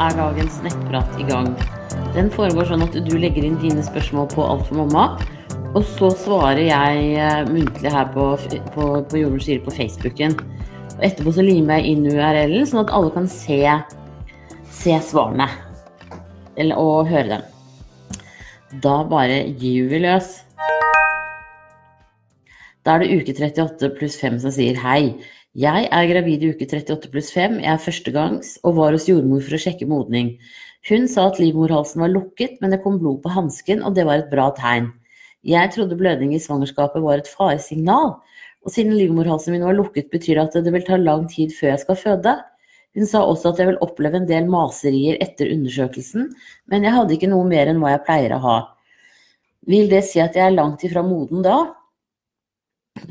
er dagens nettprat i gang. Den foregår sånn at du legger inn dine spørsmål på Alt for mamma. Og så svarer jeg eh, muntlig her på, på, på Jordens Gire på Facebooken. Og etterpå så limer jeg inn URL-en, sånn at alle kan se, se svarene. Eller, og høre dem. Da bare gyver vi løs. Da er det uke 38 pluss 5 som sier hei. Jeg er gravid i uke 38 pluss 5, jeg er førstegangs og var hos jordmor for å sjekke modning. Hun sa at livmorhalsen var lukket, men det kom blod på hansken, og det var et bra tegn. Jeg trodde blødning i svangerskapet var et faresignal, og siden livmorhalsen min var lukket, betyr det at det vil ta lang tid før jeg skal føde. Hun sa også at jeg vil oppleve en del maserier etter undersøkelsen, men jeg hadde ikke noe mer enn hva jeg pleier å ha. Vil det si at jeg er langt ifra moden da?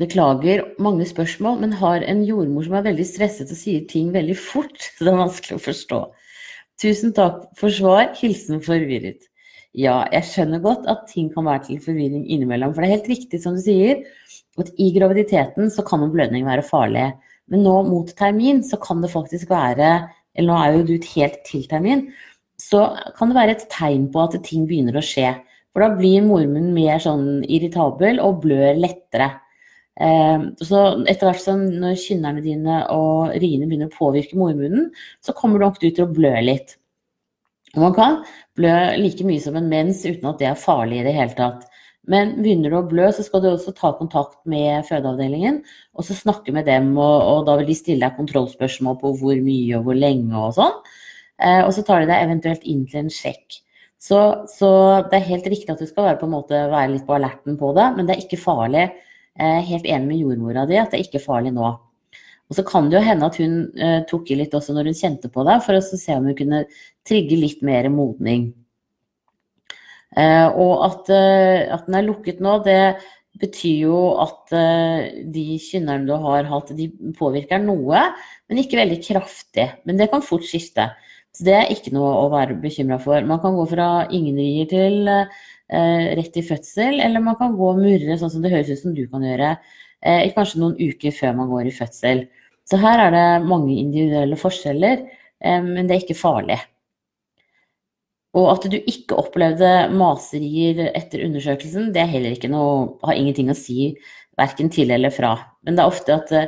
Beklager mange spørsmål, men har en jordmor som er veldig stresset og sier ting veldig fort, så det er vanskelig å forstå. Tusen takk for svar. Hilsen forvirret. Ja, jeg skjønner godt at ting kan være til forvirring innimellom. For det er helt riktig som du sier, at i graviditeten så kan en blødning være farlig. Men nå mot termin så kan det faktisk være, eller nå er jo du helt til termin, så kan det være et tegn på at ting begynner å skje. For da blir mormunnen mer sånn irritabel og blør lettere. Ehm, så etter hvert som når kynnerne dine og riene begynner å påvirke mormunnen, så kommer du nok til å blø litt. Og man kan blø like mye som en mens uten at det er farlig i det hele tatt. Men begynner du å blø, så skal du også ta kontakt med fødeavdelingen og så snakke med dem. Og, og da vil de stille deg kontrollspørsmål på hvor mye og hvor lenge og sånn. Eh, og så tar de deg eventuelt inn til en sjekk. Så, så, det er helt riktig at du skal være, på en måte, være litt på alerten på det, men det er ikke farlig helt enig med jordmora di at det er ikke farlig nå. Og så kan det jo hende at hun eh, tok i litt også når hun kjente på det, for å se om hun kunne trigge litt mer modning. Eh, og at, at, den er lukket nå, det betyr jo at de kynnerne du har hatt, de påvirker noe, men ikke veldig kraftig. Men det kan fort skifte. Så det er ikke noe å være bekymra for. Man kan gå fra ingen rier til eh, rett i fødsel, eller man kan gå og murre sånn som det høres ut som du kan gjøre, eh, kanskje noen uker før man går i fødsel. Så her er det mange individuelle forskjeller, eh, men det er ikke farlig. Og at du ikke opplevde maserier etter undersøkelsen, det noe, har ingenting å si verken til eller fra. Men det er ofte at eh,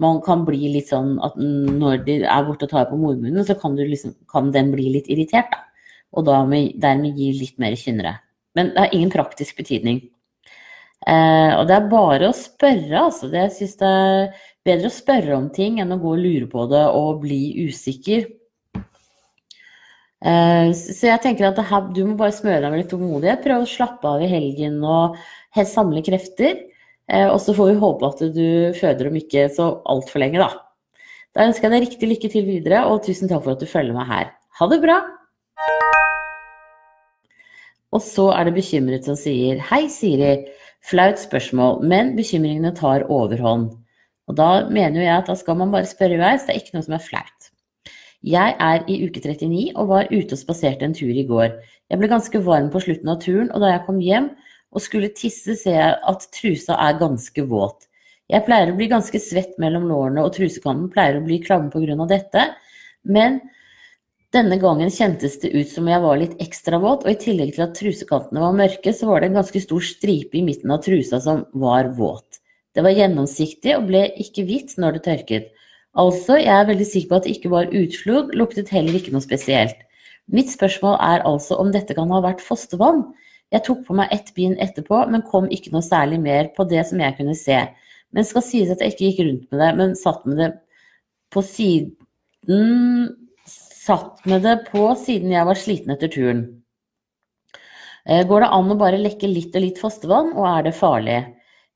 man kan bli litt sånn at når de er borte og tar på mormunnen, så kan, liksom, kan den bli litt irritert. Da. Og da med, dermed gi litt mer kynnere. Men det har ingen praktisk betydning. Eh, og det er bare å spørre, altså. Det, jeg syns det er bedre å spørre om ting enn å gå og lure på det og bli usikker. Eh, så jeg tenker at her, du må bare smøre deg med litt tålmodighet. Prøve å slappe av i helgen og samle krefter. Eh, og så får vi håpe at du føder om ikke så altfor lenge, da. Da ønsker jeg deg riktig lykke til videre, og tusen takk for at du følger meg her. Ha det bra! Og så er det bekymret som sier Hei, Siri. Flaut spørsmål, men bekymringene tar overhånd. Og da mener jeg at da skal man bare spørre i vei, så det er ikke noe som er flaut. Jeg er i uke 39 og var ute og spaserte en tur i går. Jeg ble ganske varm på slutten av turen, og da jeg kom hjem og skulle tisse, ser jeg at trusa er ganske våt. Jeg pleier å bli ganske svett mellom lårene, og trusekanten pleier å bli klamme pga. dette, men denne gangen kjentes det ut som jeg var litt ekstra våt, og i tillegg til at trusekantene var mørke, så var det en ganske stor stripe i midten av trusa som var våt. Det var gjennomsiktig og ble ikke hvitt når det tørket. Altså, jeg er veldig sikker på at det ikke var utflod, luktet heller ikke noe spesielt. Mitt spørsmål er altså om dette kan ha vært fostervann. Jeg tok på meg ett bind etterpå, men kom ikke noe særlig mer på det som jeg kunne se. Men skal sies at jeg ikke gikk rundt med det, men satt med det på siden satt med det på siden jeg var sliten etter turen. Eh, går det an å bare lekke litt og litt fostervann, og er det farlig?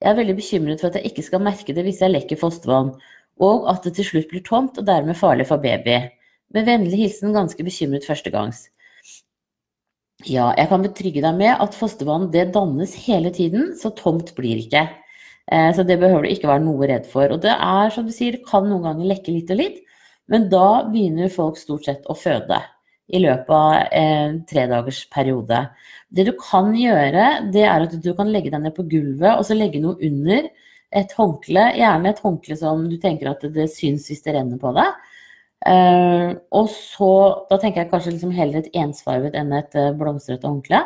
Jeg er veldig bekymret for at jeg ikke skal merke det hvis jeg lekker fostervann, og at det til slutt blir tomt og dermed farlig for baby. Med vennlig hilsen ganske bekymret førstegangs. Ja, jeg kan betrygge deg med at fostervann det dannes hele tiden, så tomt blir ikke. Eh, så det behøver du ikke være noe redd for. Og det er som du sier, det kan noen ganger lekke litt og litt, men da begynner folk stort sett å føde i løpet av en tredagersperiode. Det du kan gjøre, det er at du kan legge deg ned på gulvet og så legge noe under. Et håndkle, gjerne et håndkle som du tenker at det syns hvis det renner på deg. Eh, og så Da tenker jeg kanskje liksom heller et ensfarget enn et eh, blomstrete håndkle.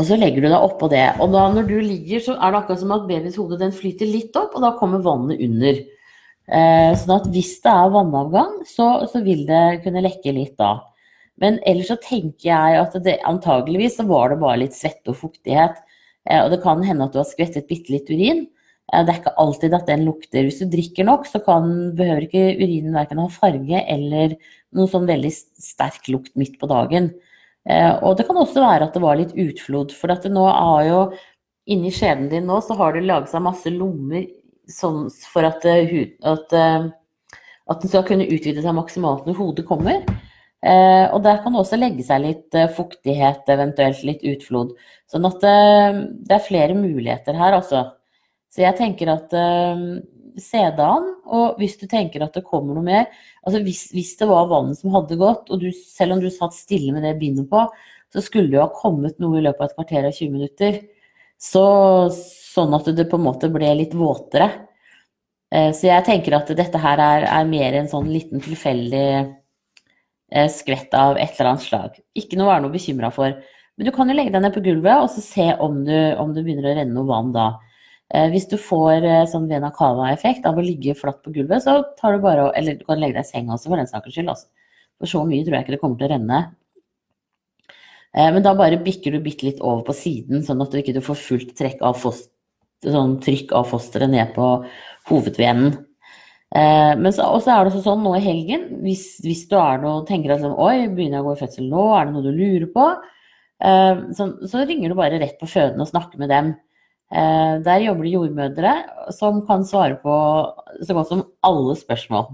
Og så legger du deg oppå det. Og da når du ligger, så er det akkurat som at babyens hode flyter litt opp, og da kommer vannet under. Sånn at hvis det er vannavgang, så, så, vil det kunne lekke litt da. Men ellers så tenker jeg at det antageligvis så var det bare litt svette og fuktighet. Eh, og det kan hende at du har skvettet bitte litt urin. Eh, det er ikke alltid at den lukter. Hvis du drikker nok, så kan, behøver ikke urinen verken ha farge eller noen sånn veldig sterk lukt midt på dagen. Og det kan også være at det var litt utflod. For at det nå har jo inni skjeden din nå, så har det laget seg masse lommer sånn for at, eh, at, at, den skal kunne utvide seg maksimalt når hodet kommer. og der kan det også legge seg litt fuktighet, eventuelt litt utflod. Sånn at det er flere muligheter her, altså. Så jeg tenker at eh, se det og hvis du tenker at det kommer noe mer altså hvis, hvis det var vannet som hadde gått, og du, selv om du satt stille med det bindet på, så skulle det jo ha kommet noe i løpet av et kvarter og 20 minutter. Så, sånn at det på en måte ble litt våtere. Uh, så jeg tenker at dette her er, er mer en sånn liten tilfeldig uh, skvett av et eller annet slag. Ikke noe å være noe bekymra for. Men du kan jo legge deg ned på gulvet og så se om, du, om du begynner å renne noe vann da. Eh, hvis du får eh, sånn vena cava-effekt av å ligge flatt på gulvet, så tar du bare Eller du kan legge deg i senga også, for den saks skyld. Også. For så mye tror jeg ikke det kommer til å renne. Eh, men da bare bikker du bitte litt over på siden, sånn at du ikke får fullt trekk av foster, sånn trykk av fosteret ned på hovedvenen. Men så, også er det sånn nå i helgen, hvis, hvis du noe, tenker at sånn, oi, begynner jeg å gå i fødsel nå, er det noe du lurer på? Så, så ringer du bare rett på fødende og snakker med dem. Eh, der jobber det jordmødre som kan svare på så godt som alle spørsmål.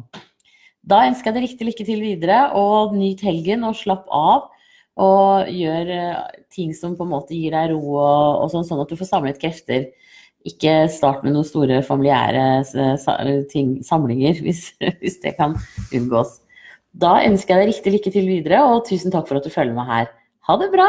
Da ønsker jeg deg riktig lykke til videre, og nyt helgen og slapp av. Og gjør eh, ting som på en måte gir deg ro, og, og sånn, sånn, at du får samlet krefter. Ikke start med noen store familiære eh, ting, samlinger, hvis, hvis det kan unngås. Da ønsker jeg deg riktig lykke til videre, og tusen takk for at du følger med her. Ha det bra!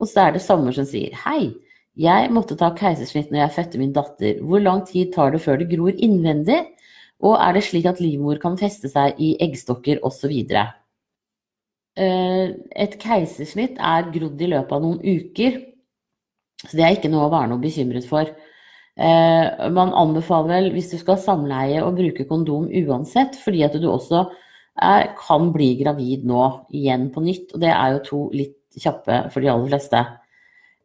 Og så er det sommer som sier hei. Jeg måtte ta keisersnitt når jeg fødte min datter. Hvor lang tid tar det før det gror innvendig? Og er det slik at livmor kan feste seg i eggstokker osv.? Eh, et keisersnitt er grodd i løpet av noen uker, så det er ikke noe å være noe bekymret for. Eh, man anbefaler vel, hvis du skal samleie, å bruke kondom uansett, fordi at du også er, kan bli gravid nå igjen på nytt. Og det er jo to litt kjappe for de aller fleste.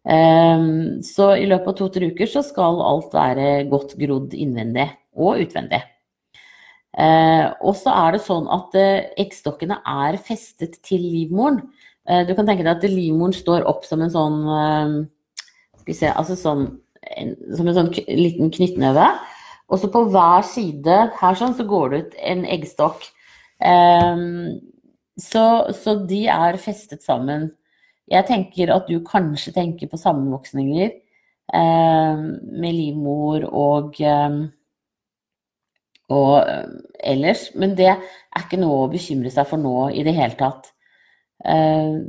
Ehm, så i løpet av to-tre uker så skal alt være godt grodd innvendig og utvendig. Ehm, og så er det sånn at eh, eggstokkene er festet til livmoren. Eh, du kan tenke deg at livmoren står opp som en sånn ehm, Skal vi se Altså sånn som en sånn liten knyttneve. Og så på hver side her sånn så går det ut en eggstokk. Så, så de er festet sammen jeg tenker at du kanskje tenker på sammenvoksninger um, med livmor og, um, og eh, ellers, men det er ikke noe å bekymre seg for nå i det hele tatt. Eh,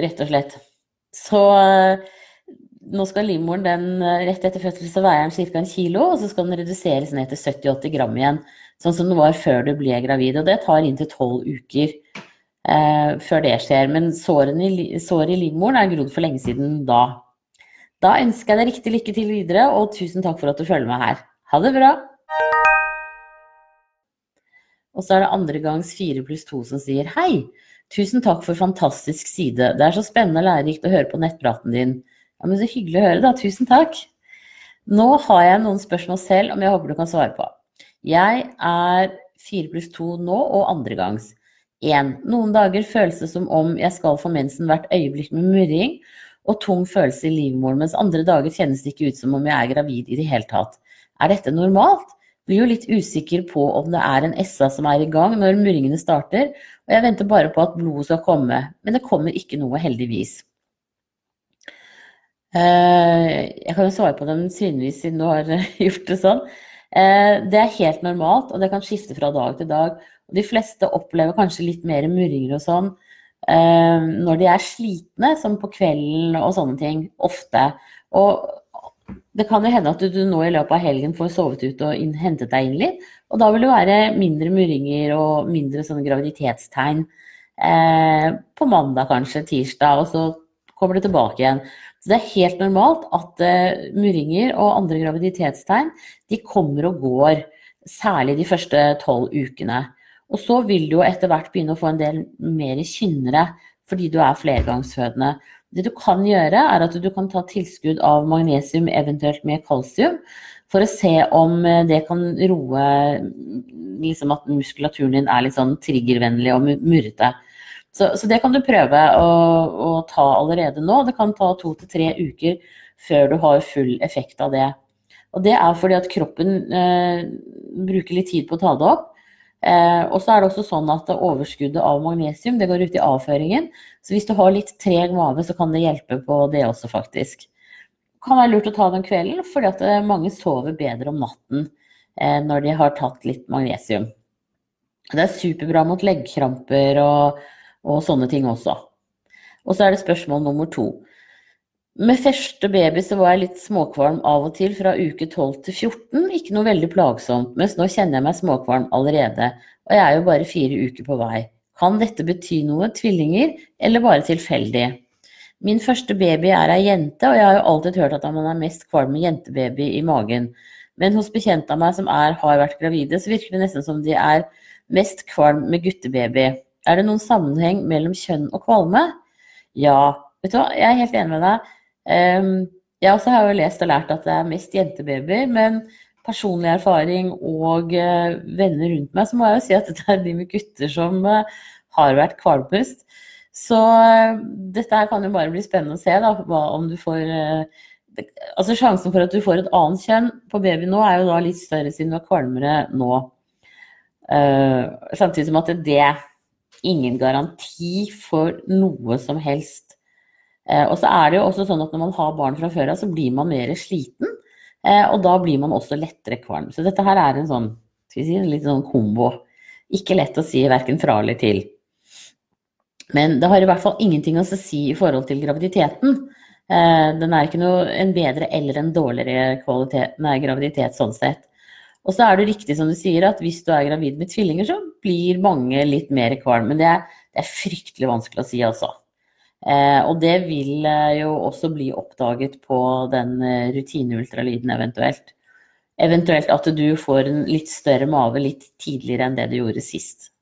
rett og slett. Så eh, nå skal livmoren den eh, rett etter fødsel så veier ca. en kilo, og så skal den reduseres ned til 70-80 gram igjen. Sånn som den var før du ble gravid. Og det tar inntil tolv uker eh, før det skjer. Men såret i, i livmoren er grodd for lenge siden da. Da ønsker jeg deg riktig lykke til videre, og tusen takk for at du følger med her. Ha det bra! Og så er det andre gangs fire pluss to som sier hei. Tusen takk for fantastisk side. Det er så spennende og lærerikt å høre på nettpraten din. Ja, men Så hyggelig å høre, da. Tusen takk. Nå har jeg noen spørsmål selv, om jeg håper du kan svare på. Jeg er fire pluss to nå og andre Én. 1. Noen dager føles det som om jeg skal få mensen hvert øyeblikk med murring og tung følelse i livmoren, mens andre dager kjennes det ikke ut som om jeg er gravid i det hele tatt. Er dette normalt? Blir jo litt usikker på om det er en SA som er i gang når murringene starter, og jeg venter bare på at blodet skal komme, men det kommer ikke noe, heldigvis. Eh, jeg kan jo svare på dem synligvis siden du har gjort det sånn. Eh, det er helt normalt, og det kan skifte fra dag til dag. De fleste opplever kanskje litt mer murringer og sånn eh, når de er slitne, som på kvelden og sånne ting. Ofte. Og det kan jo hende at du nå i løpet av helgen får sovet ut og inn, hentet deg inn litt. Og da vil det være mindre murringer og mindre sånne graviditetstegn eh, på mandag kanskje, tirsdag, og så kommer det tilbake igjen. Så det er helt normalt at eh, murringer og andre graviditetstegn de kommer og går, særlig de første tolv ukene. Og så vil du jo etter hvert begynne å få en del mer kynnere fordi du er flergangsfødende. Det du kan gjøre, er at du kan ta tilskudd av magnesium, eventuelt med kalsium, for å se om eh, det kan roe liksom at muskulaturen din er litt sånn triggervennlig og murrete. Så, så, det kan du prøve å, å, ta allerede nå. Det kan ta to til tre uker før du har full effekt av det. Og det er fordi at kroppen eh, bruker litt tid på å ta det opp. Eh, og så er det også sånn at overskuddet av magnesium det går ut i avføringen. Så hvis du har litt treg mage, så kan det hjelpe på det også, faktisk. Det kan være lurt å ta den kvelden, fordi at eh, mange sover bedre om natten eh, når de har tatt litt magnesium. Det er superbra mot leggkramper og, og sånne ting også. Og så er det spørsmål nummer to. Med første baby så var jeg litt småkvalm av og til fra uke 12 til 14. Ikke noe veldig plagsomt, mens nå kjenner jeg meg småkvalm allerede. Og jeg er jo bare fire uker på vei. Kan dette bety noe, tvillinger, eller bare tilfeldig? Min første baby er ei jente, og jeg har jo alltid hørt at man er mest kvalm med jentebaby i magen. Men hos bekjente av meg som er, har vært gravide, så virker det nesten som de er mest kvalm med guttebaby. Er det noen sammenheng mellom kjønn og kvalme? Ja. Vet du hva, jeg er helt enig med deg. Jeg også har jo lest og lært at det er mest jentebabyer, men personlig erfaring og uh, venner rundt meg, så må jeg jo si at det er de med gutter som uh, har vært kvalmest. Så uh, dette her kan jo bare bli spennende å se, da, hva, om du får Altså sjansen for at du får et annet kjønn på baby nå, er jo da litt større siden du er kvalmere nå. samtidig som at det er ingen garanti for noe som helst Eh, og så er det jo også sånn at når man har barn fra før av, så blir man mer sliten. Eh, og da blir man også lettere kvalm. Så dette her er en sånn, skal vi si, en litt sånn kombo. Ikke lett å si verken fra eller til. Men det har i hvert fall ingenting å si i forhold til graviditeten. Eh, den er ikke noe en bedre eller en dårligere kvalitet, nei, graviditet sånn sett. Og så er det riktig som du sier, at hvis du er gravid med tvillinger, så blir mange litt mer kvalm. Men det er, det er fryktelig vanskelig å si, altså. Eh, og det vil eh, jo også bli oppdaget på den eh, rutineultralyden eventuelt. Eventuelt at du får en litt større mage litt tidligere enn det du gjorde sist.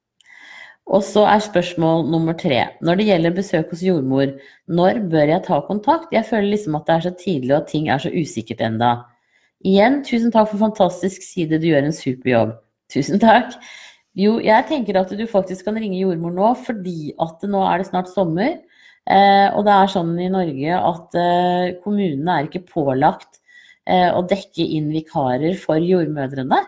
Og så er spørsmål nummer tre. Når det gjelder besøk hos jordmor, når bør jeg ta kontakt? Jeg føler liksom at det er så tidlig og at ting er så usikkert enda. Igjen, tusen takk for fantastisk side, du gjør en super jobb. Tusen takk. Jo, jeg tenker at du faktisk kan ringe jordmor nå, fordi at nå er det snart sommer. Eh, og det er sånn i Norge at eh, kommunene er ikke pålagt eh, å dekke inn vikarer for jordmødrene.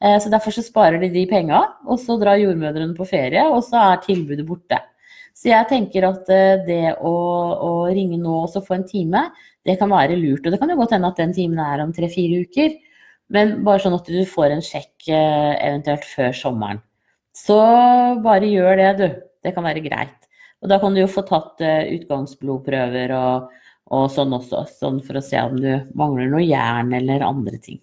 Så derfor så sparer de de penga, og så drar jordmødrene på ferie, og så er tilbudet borte. Så jeg tenker at det å, å ringe nå og så få en time, det kan være lurt. Og det kan jo godt hende at den timen er om tre-fire uker. Men bare sånn at du får en sjekk eventuelt før sommeren. Så bare gjør det, du. Det kan være greit. Og da kan du jo få tatt uh, utgangsblodprøver og, og, sånn også, sånn for å se om du mangler noe jern eller andre ting.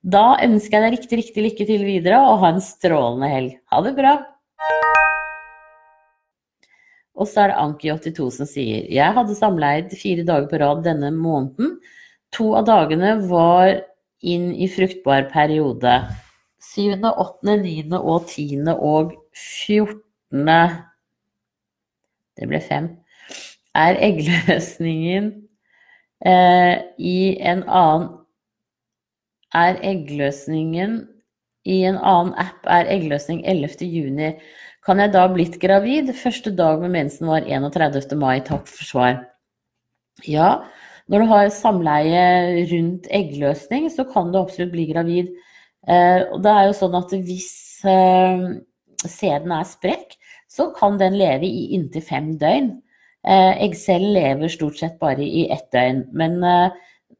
Da ønsker jeg deg riktig, riktig lykke til videre, og ha en strålende helg. Ha det bra! Og så er det Anki82 som sier Jeg hadde samleid fire dager på rad denne måneden. To av dagene var inn i fruktbar periode. Syvende, åttende, niende og tiende og fjortende det ble fem, er eggløsningen eh, i en annen Er eggløsningen i en annen app er eggløsning 11. juni. Kan jeg da blitt gravid? Første dag med mensen var 31. mai. Takk for svar. Ja, når du har samleie rundt eggløsning, så kan du absolutt bli gravid. Eh, og det er jo sånn at hvis eh, sæden er sprekk, så kan den leve i inntil fem døgn. Egg eggcellen lever stort sett bare i ett døgn. Men, eh,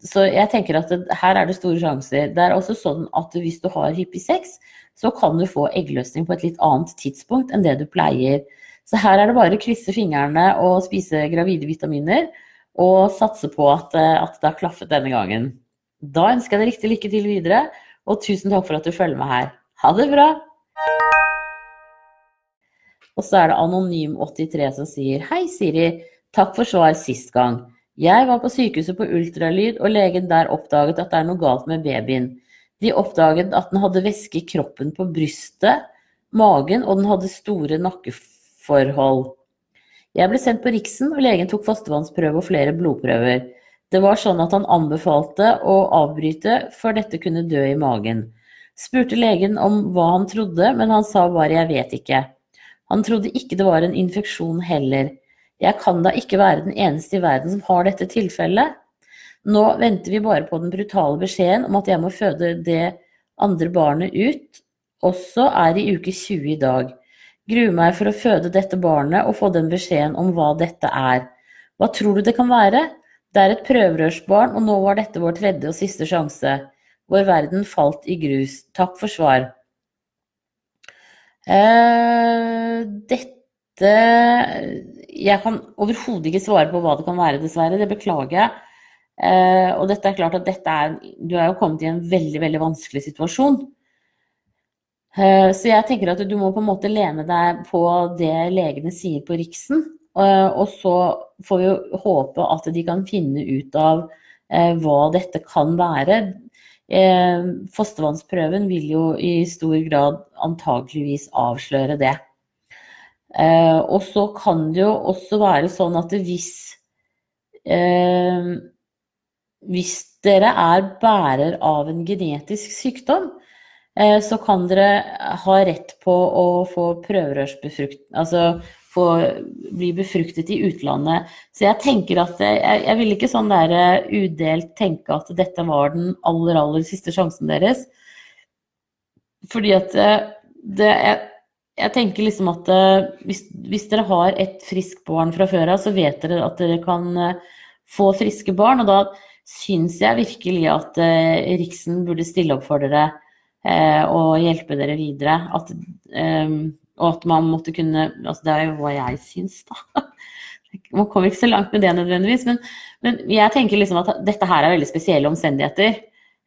så jeg tenker at det, her er det store sjanser. Det er også sånn at hvis du har hyppig sex, så kan du få eggløsning på et litt annet tidspunkt enn det du pleier. Så her er det bare å krysse fingrene og spise gravide vitaminer og satse på at, eh, at det har klaffet denne gangen. Da ønsker jeg deg riktig lykke til videre, og tusen takk for at du følger med her. Ha det bra! Og så er det Anonym83 som sier Hei, Siri. Takk for svar sist gang. Jeg var på sykehuset på ultralyd, og legen der oppdaget at det er noe galt med babyen. De oppdaget at den hadde væske i kroppen på brystet, magen, og den hadde store nakkeforhold. Jeg ble sendt på Riksen, og legen tok fostervannsprøve og flere blodprøver. Det var sånn at han anbefalte å avbryte, for dette kunne dø i magen. Spurte legen om hva han trodde, men han sa bare 'jeg vet ikke'. Han trodde ikke det var en infeksjon heller. Jeg kan da ikke være den eneste i verden som har dette tilfellet. Nå venter vi bare på den brutale beskjeden om at jeg må føde det andre barnet ut. Også er i uke 20 i dag. Gruer meg for å føde dette barnet og få den beskjeden om hva dette er. Hva tror du det kan være? Det er et prøverørsbarn, og nå var dette vår tredje og siste sjanse. Vår verden falt i grus. Takk for svar. Eh, dette Jeg kan overhodet ikke svare på hva det kan være, dessverre. Det beklager jeg. Eh, og dette er klart at dette er Du er jo kommet i en veldig, veldig vanskelig situasjon. Eh, så jeg tenker at du må på en måte lene deg på det legene sier på Riksen. Og så får vi jo håpe at de kan finne ut av hva dette kan være. Eh, fostervannsprøven vil jo i stor grad antageligvis avsløre det. Eh, og så kan det jo også være sånn at hvis eh, Hvis dere er bærer av en genetisk sykdom, så kan dere ha rett på å få prøverørsbefrukt... Altså få bli befruktet i utlandet. Så jeg tenker at jeg, jeg vil ikke sånn der eh, udelt tenke at dette var den aller, aller siste sjansen deres. Fordi at eh, det, jeg, jeg tenker liksom at eh, hvis, hvis, dere har et friskt barn fra før av, så vet dere at dere kan få friske barn. Og da syns jeg virkelig at Riksen burde stille opp for dere og hjelpe dere videre. At og at man måtte kunne altså Det er jo hva jeg syns, da. Man kommer ikke så langt med det nødvendigvis. Men, men jeg tenker liksom at dette her er veldig spesielle omstendigheter.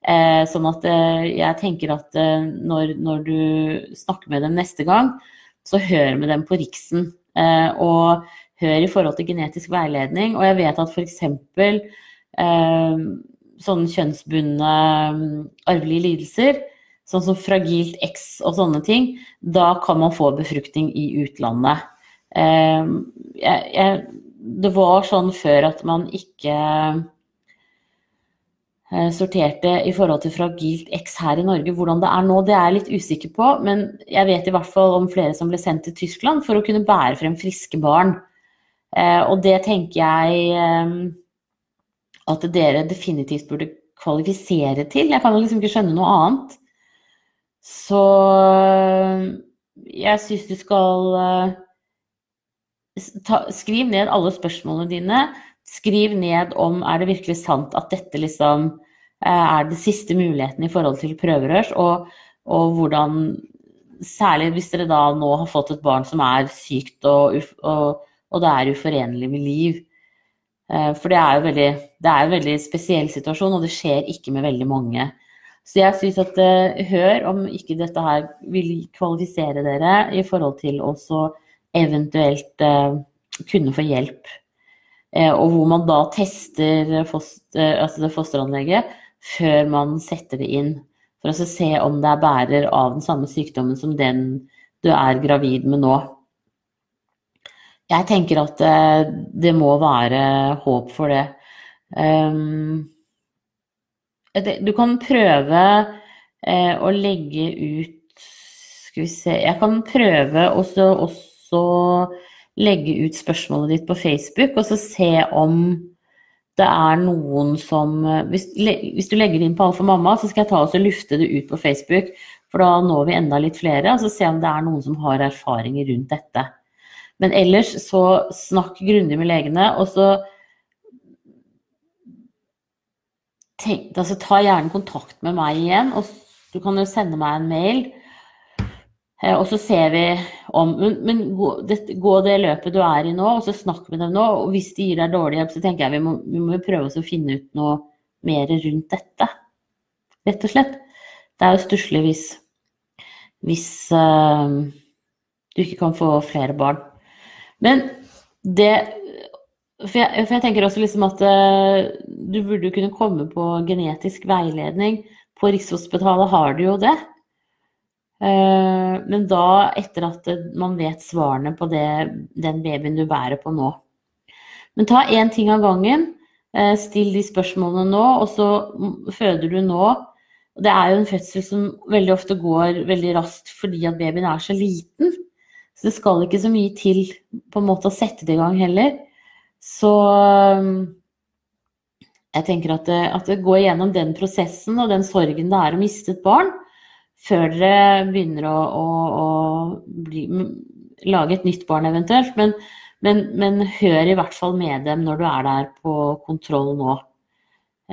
Eh, sånn at eh, jeg tenker at eh, når, når, du snakker med dem neste gang, så hør med dem på Riksen. Eh, og hør i forhold til genetisk veiledning. Og jeg vet at f.eks. Eh, sånne kjønnsbundne arvelige lidelser sånn som fragilt X og sånne ting, da kan man få befruktning i utlandet. Ehm, jeg, jeg, det var sånn før at man ikke eh, sorterte i forhold til fragilt X her i Norge. Hvordan det er nå, det er jeg litt usikker på, men jeg vet i hvert fall om flere som ble sendt til Tyskland for å kunne bære frem friske barn. Eh, og det tenker jeg ehm, at dere definitivt burde kvalifisere til. Jeg kan liksom ikke skjønne noe annet. Så jeg syns du skal eh, ta, Skriv ned alle spørsmålene dine. Skriv ned om er det virkelig sant at dette liksom eh, er den siste muligheten i forhold til prøverørs, og, og, hvordan Særlig hvis dere da nå har fått et barn som er sykt og, og, og det er uforenlig med liv. Eh, for det er jo veldig, det er en veldig spesiell situasjon, og det skjer ikke med veldig mange. Så jeg syns at uh, hør om ikke dette her vil kvalifisere dere i forhold til å eventuelt uh, kunne få hjelp. Uh, og hvor man da tester foster, altså det fosteranlegget før man setter det inn. For å se om det er bærer av den samme sykdommen som den du er gravid med nå. Jeg tenker at det må være håp for det. Um, du kan prøve eh, å legge ut Skal vi se Jeg kan prøve også, også legge ut spørsmålet ditt på Facebook, og så se om det er noen som Hvis, hvis du legger det inn på Alfa mamma, så skal jeg ta og lufte det ut på Facebook. For da når vi enda litt flere, og så se om det er noen som har erfaringer rundt dette. Men ellers så snakk grundig med legene, og så tenk, altså, ta gjerne kontakt med meg igjen. og Du kan jo sende meg en mail. Eh, og så ser vi om Men, men gå, det, gå, det, løpet du er i nå, og så snakk med dem nå. Og hvis de gir deg dårlig hjelp, så tenker jeg vi må, vi må prøve å finne ut noe mer rundt dette. rett og slett. Det er jo stusslig hvis, hvis uh, du ikke kan få flere barn. Men det for jeg, for jeg, tenker også liksom at uh, du burde kunne komme på genetisk veiledning. På Rikshospitalet har du jo det. Uh, men da etter at man vet svarene på det, den babyen du bærer på nå. Men ta én ting av gangen. Uh, still de spørsmålene nå, og så føder du nå. Det er jo en fødsel som veldig ofte går veldig raskt fordi at babyen er så liten. Så det skal ikke så mye til på en måte å sette det i gang heller. Så um, jeg tenker at det, at går gjennom den prosessen og den sorgen det er å miste et barn, før dere begynner å, å, å bli, lage et nytt barn eventuelt. Men, men, men, hør i hvert fall med dem når du er der på kontroll nå.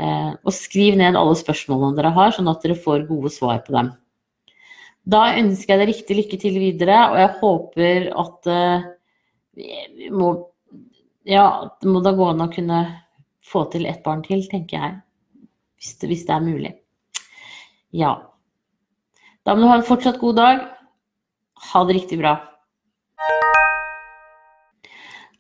Eh, og skriv ned alle spørsmålene dere har, sånn at dere får gode svar på dem. Da ønsker jeg deg riktig lykke til videre, og jeg håper at eh, vi må ja, det må da gå an å kunne få til ett barn til, tenker jeg. Hvis det, hvis det er mulig. Ja. Da må du ha en fortsatt god dag. Ha det riktig bra.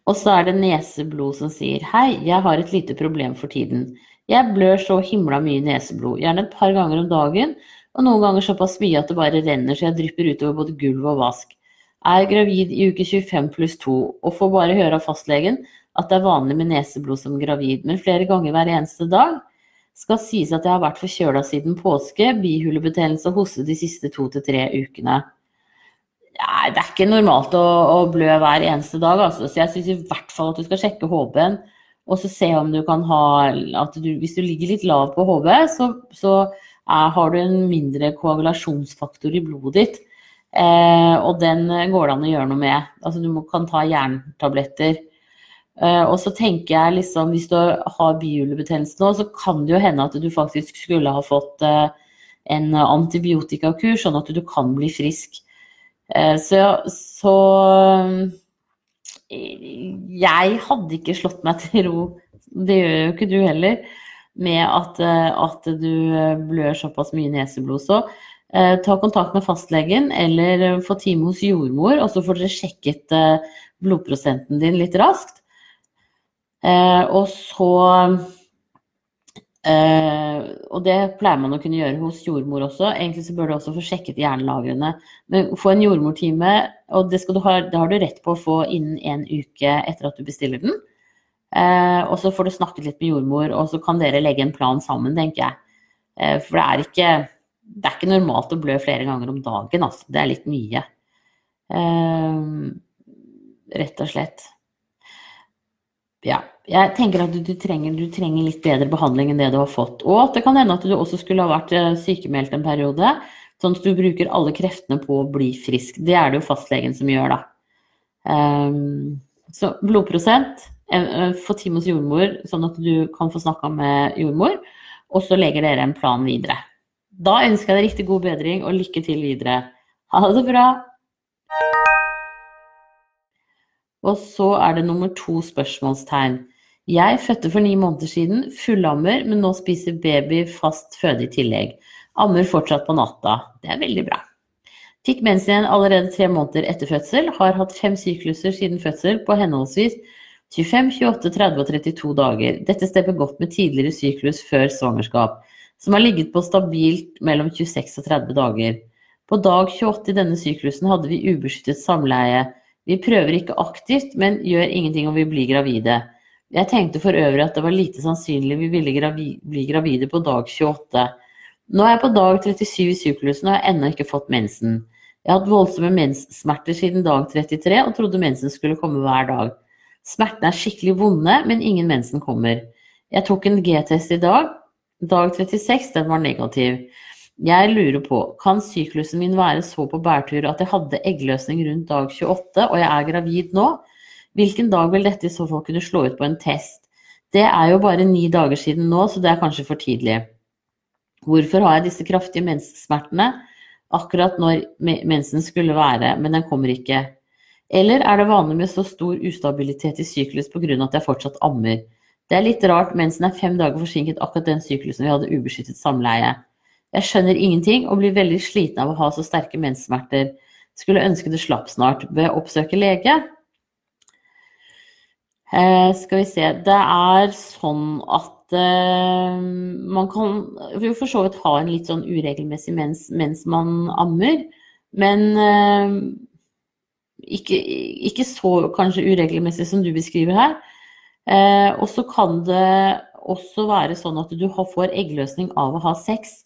Og så er det Neseblod som sier Hei, jeg har et lite problem for tiden. Jeg blør så himla mye neseblod, gjerne et par ganger om dagen, og noen ganger såpass mye at det bare renner så jeg drypper utover både gulv og vask. Er gravid i uke 25 pluss 2 og får bare høre av fastlegen at det er vanlig med neseblod som gravid, men flere ganger hver eneste dag. Skal sies at jeg har vært forkjøla siden påske, bihulebetennelse og hoste de siste to til tre ukene. Nei, det er ikke normalt å, å blø hver eneste dag, altså. så jeg syns i hvert fall at du skal sjekke HB-en. Og så se om du kan ha at du, Hvis du ligger litt lav på HB, så, så er, har du en mindre koagulasjonsfaktor i blodet ditt. Eh, og den går det an å gjøre noe med. Altså, du må, kan ta jerntabletter. Eh, og så tenker jeg liksom, hvis du har bihulebetennelse nå, så kan det jo hende at du faktisk skulle ha fått eh, en antibiotikakur, sånn at du kan bli frisk. Eh, så, så jeg hadde ikke slått meg til ro, det gjør jo ikke du heller, med at, at du blør såpass mye neseblod. Så ta kontakt med fastlegen eller få time hos jordmor, og så får dere sjekket blodprosenten din litt raskt. Og så Og det pleier man å kunne gjøre hos jordmor også. Egentlig så bør du også få sjekket hjernelagrene. Men få en jordmortime, og det, ha, det, har du rett på å få innen en uke etter at du bestiller den. Og så får du snakket litt med jordmor, og så kan dere legge en plan sammen, tenker jeg. For det er ikke det er ikke normalt å blø flere ganger om dagen, altså. Det er litt mye. Rett og slett. Ja. Jeg tenker at du, du, trenger, du, trenger, litt bedre behandling enn det du har fått. Og at det kan hende at du også skulle ha vært eh, sykemeldt en periode. Sånn at du bruker alle kreftene på å bli frisk. Det er det jo fastlegen som gjør, da. Um, så blodprosent, eh, få time hos jordmor, sånn at du kan få snakka med jordmor. Og så legger dere en plan videre. Da ønsker jeg deg riktig god bedring og lykke til videre. Ha det bra! Og så er det nummer to spørsmålstegn. Jeg fødte for ni måneder siden, fullammer, men nå spiser baby fast føde i tillegg. Ammer fortsatt på natta. Det er veldig bra. Fikk mensen igjen allerede tre måneder etter fødsel. Har hatt fem sykluser siden fødsel på henholdsvis 25, 28, 30 og 32 dager. Dette stemmer godt med tidligere syklus før svangerskap som har ligget på stabilt mellom 26 og 30 dager. På dag 28 i denne syklusen hadde vi ubeskyttet samleie. Vi prøver ikke aktivt, men gjør ingenting om vi blir gravide. Jeg tenkte for øvrig at det var lite sannsynlig vi ville gravi bli gravide på dag 28. Nå er jeg på dag 37 i syklusen og har ennå ikke fått mensen. Jeg har hatt voldsomme menssmerter siden dag 33 og trodde mensen skulle komme hver dag. Smertene er skikkelig vonde, men ingen mensen kommer. Jeg tok en G-test i dag, Dag 36, den var negativ. Jeg lurer på, kan syklusen min være så på bærtur at jeg hadde eggløsning rundt dag 28, og jeg er gravid nå? Hvilken dag vil dette i så fall kunne slå ut på en test? Det er jo bare ni dager siden nå, så det er kanskje for tidlig. Hvorfor har jeg disse kraftige menssmertene akkurat når mensen skulle være, men den kommer ikke? Eller er det vanlig med så stor ustabilitet i syklus pga. at jeg fortsatt ammer? Det er litt rart, mensen er fem dager forsinket akkurat den syklusen vi hadde ubeskyttet samleie. Jeg skjønner ingenting og blir veldig sliten av å ha så sterke menssmerter. Skulle ønske det slapp snart. Bør oppsøke lege? Eh, skal vi se Det er sånn at eh, man kan jo for så vidt ha en litt sånn uregelmessig mens, mens man ammer, men eh, ikke, ikke, så kanskje uregelmessig som du beskriver her. Eh, og så kan det også være sånn at du får eggløsning av å ha sex.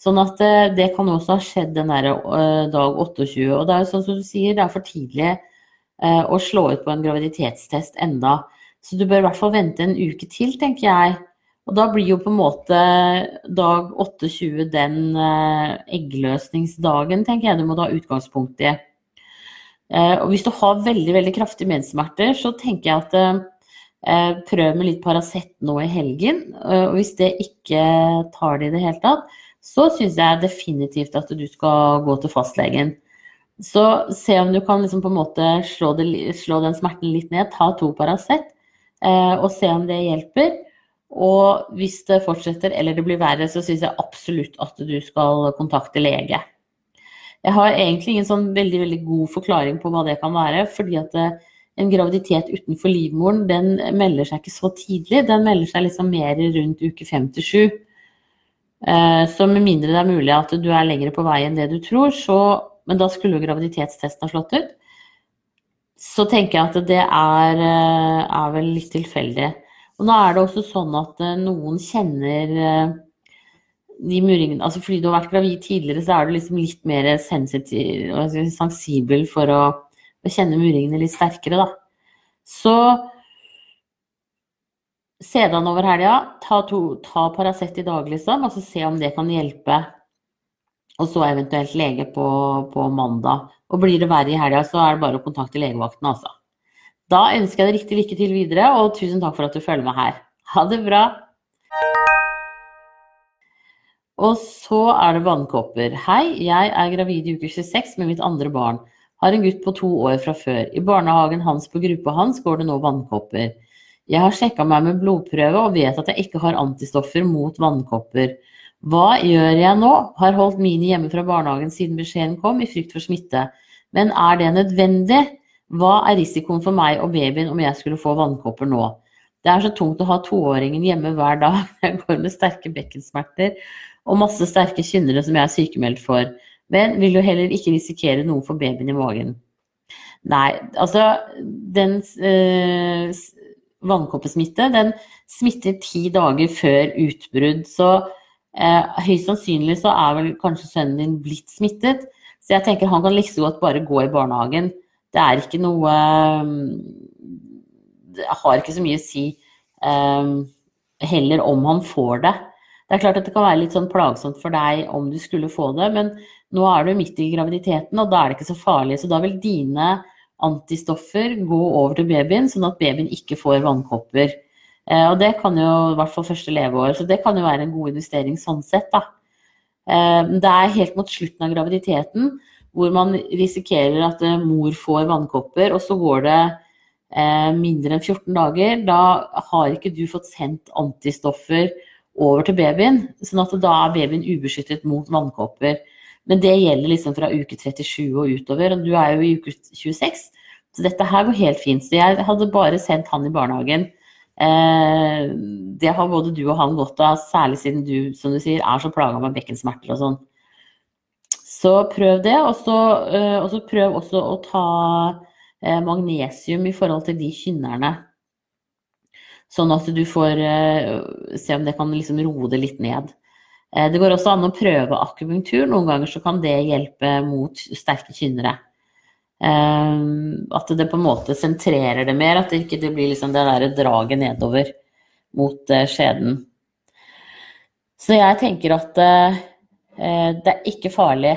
Sånn at eh, det kan også ha skjedd den der eh, dag 28. Og det er jo sånn som du sier, det er for tidlig eh, å slå ut på en graviditetstest enda. Så du bør i hvert fall vente en uke til, tenker jeg. Og da blir jo på en måte dag 28 den eggløsningsdagen, tenker jeg du må ta utgangspunkt i. Og hvis du har veldig, veldig kraftige menssmerter, så tenker jeg at prøv med litt Paracet nå i helgen. Og hvis det ikke tar det i det hele tatt, så syns jeg definitivt at du skal gå til fastlegen. Så se om du kan liksom på en måte slå, det, slå, den smerten litt ned. Ta to Paracet eh, og se om det hjelper. Og hvis det fortsetter eller det blir verre, så syns jeg absolutt at du skal kontakte lege. Jeg har egentlig ingen sånn veldig, veldig god forklaring på hva det kan være. fordi at eh, en graviditet utenfor livmoren den melder seg ikke så tidlig. Den melder seg liksom mer rundt uke fem til sju. Eh, så med mindre det er mulig at du er lenger på vei enn det du tror, så Men da skulle jo graviditetstesten ha slått ut. Så tenker jeg at det er, eh, er vel litt tilfeldig. Og nå er det også sånn at eh, noen kjenner de muringene altså Fordi du har vært gravid tidligere, så er du liksom litt mer sensitiv, sensibel for å, å kjenne muringene litt sterkere, da. Så Se deg over helga. Ta, ta Paracet i dag, liksom, og så se om det kan hjelpe. Og så eventuelt lege på, på mandag. Og blir det verre i helga, så er det bare å kontakte legevakten, altså. Da ønsker jeg deg riktig lykke til videre, og tusen takk for at du følger med her. Ha det bra. Og så er det vannkopper. Hei, jeg er gravid i uke 26 med mitt andre barn. Har en gutt på to år fra før. I barnehagen hans på gruppa hans går det nå vannkopper. Jeg har sjekka meg med blodprøve og vet at jeg ikke har antistoffer mot vannkopper. Hva gjør jeg nå? Har holdt Mini hjemme fra barnehagen siden beskjeden kom, i frykt for smitte. Men er det nødvendig? Hva er risikoen for meg og babyen om jeg skulle få vannkopper nå? Det er så tungt å ha toåringen hjemme hver dag. Jeg går med sterke bekkensmerter og masse sterke kynnere som jeg er sykemeldt for. Men vil jo heller ikke risikere noe for babyen i magen. Nei, altså den øh, vannkoppesmitte, den smitter ti dager før utbrudd. Så eh, høyst sannsynlig så er vel kanskje sønnen din blitt smittet. Så jeg tenker han kan like liksom godt bare gå i barnehagen. Det er ikke noe Det har ikke så mye å si eh, heller om han får det. Det er klart at det kan være litt sånn plagsomt for deg om du skulle få det, men nå er du midt i graviditeten, og da er det ikke så farlig. Så da vil dine antistoffer gå over til babyen, sånn at babyen ikke får vannkopper. Eh, og det kan jo, i hvert fall første leveår, så det kan jo være en god investering sånn sett, da. Eh, det er helt mot slutten av graviditeten hvor man risikerer at eh, mor får vannkopper, og så går det mindre enn 14 dager. Da har ikke du fått sendt antistoffer over til babyen, sånn at da er babyen ubeskyttet mot vannkopper. Men det gjelder liksom fra uke 37 og utover, og du er jo i uke 26. Så dette her går helt fint. Så jeg hadde bare sendt han i barnehagen. Eh, det har både du og han godt av, særlig siden du, som du sier, er så plaga med bekkensmerter og sånn. Så prøv det, og så, eh, prøv også å ta eh, magnesium i forhold til de kynnerne. Sånn at du får se om det kan liksom roe det litt ned. Eh, det går også an å prøve akupunktur. Noen ganger så kan det hjelpe mot sterke kynnere. Eh, at det på en måte sentrerer det mer, at det ikke blir liksom det der draget nedover mot eh, skjeden. Så jeg tenker at det er ikke farlig,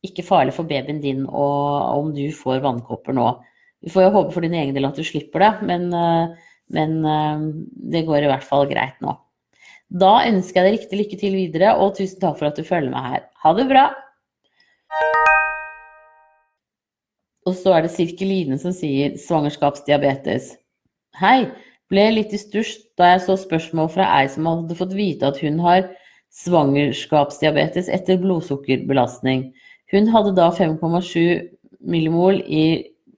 ikke farlig for babyen din om du får vannkopper nå. Vi får jo håpe for din egen del at du slipper det, men, men det går i hvert fall greit nå. Da ønsker jeg deg riktig lykke til videre, og tusen takk for at du følger meg her. Ha det bra! Og så er det Sirkeline som sier svangerskapsdiabetes. Hei, ble litt i stuss da jeg så spørsmål fra ei som hadde fått vite at hun har svangerskapsdiabetes etter blodsukkerbelastning. Hun hadde da 5,7 millimol i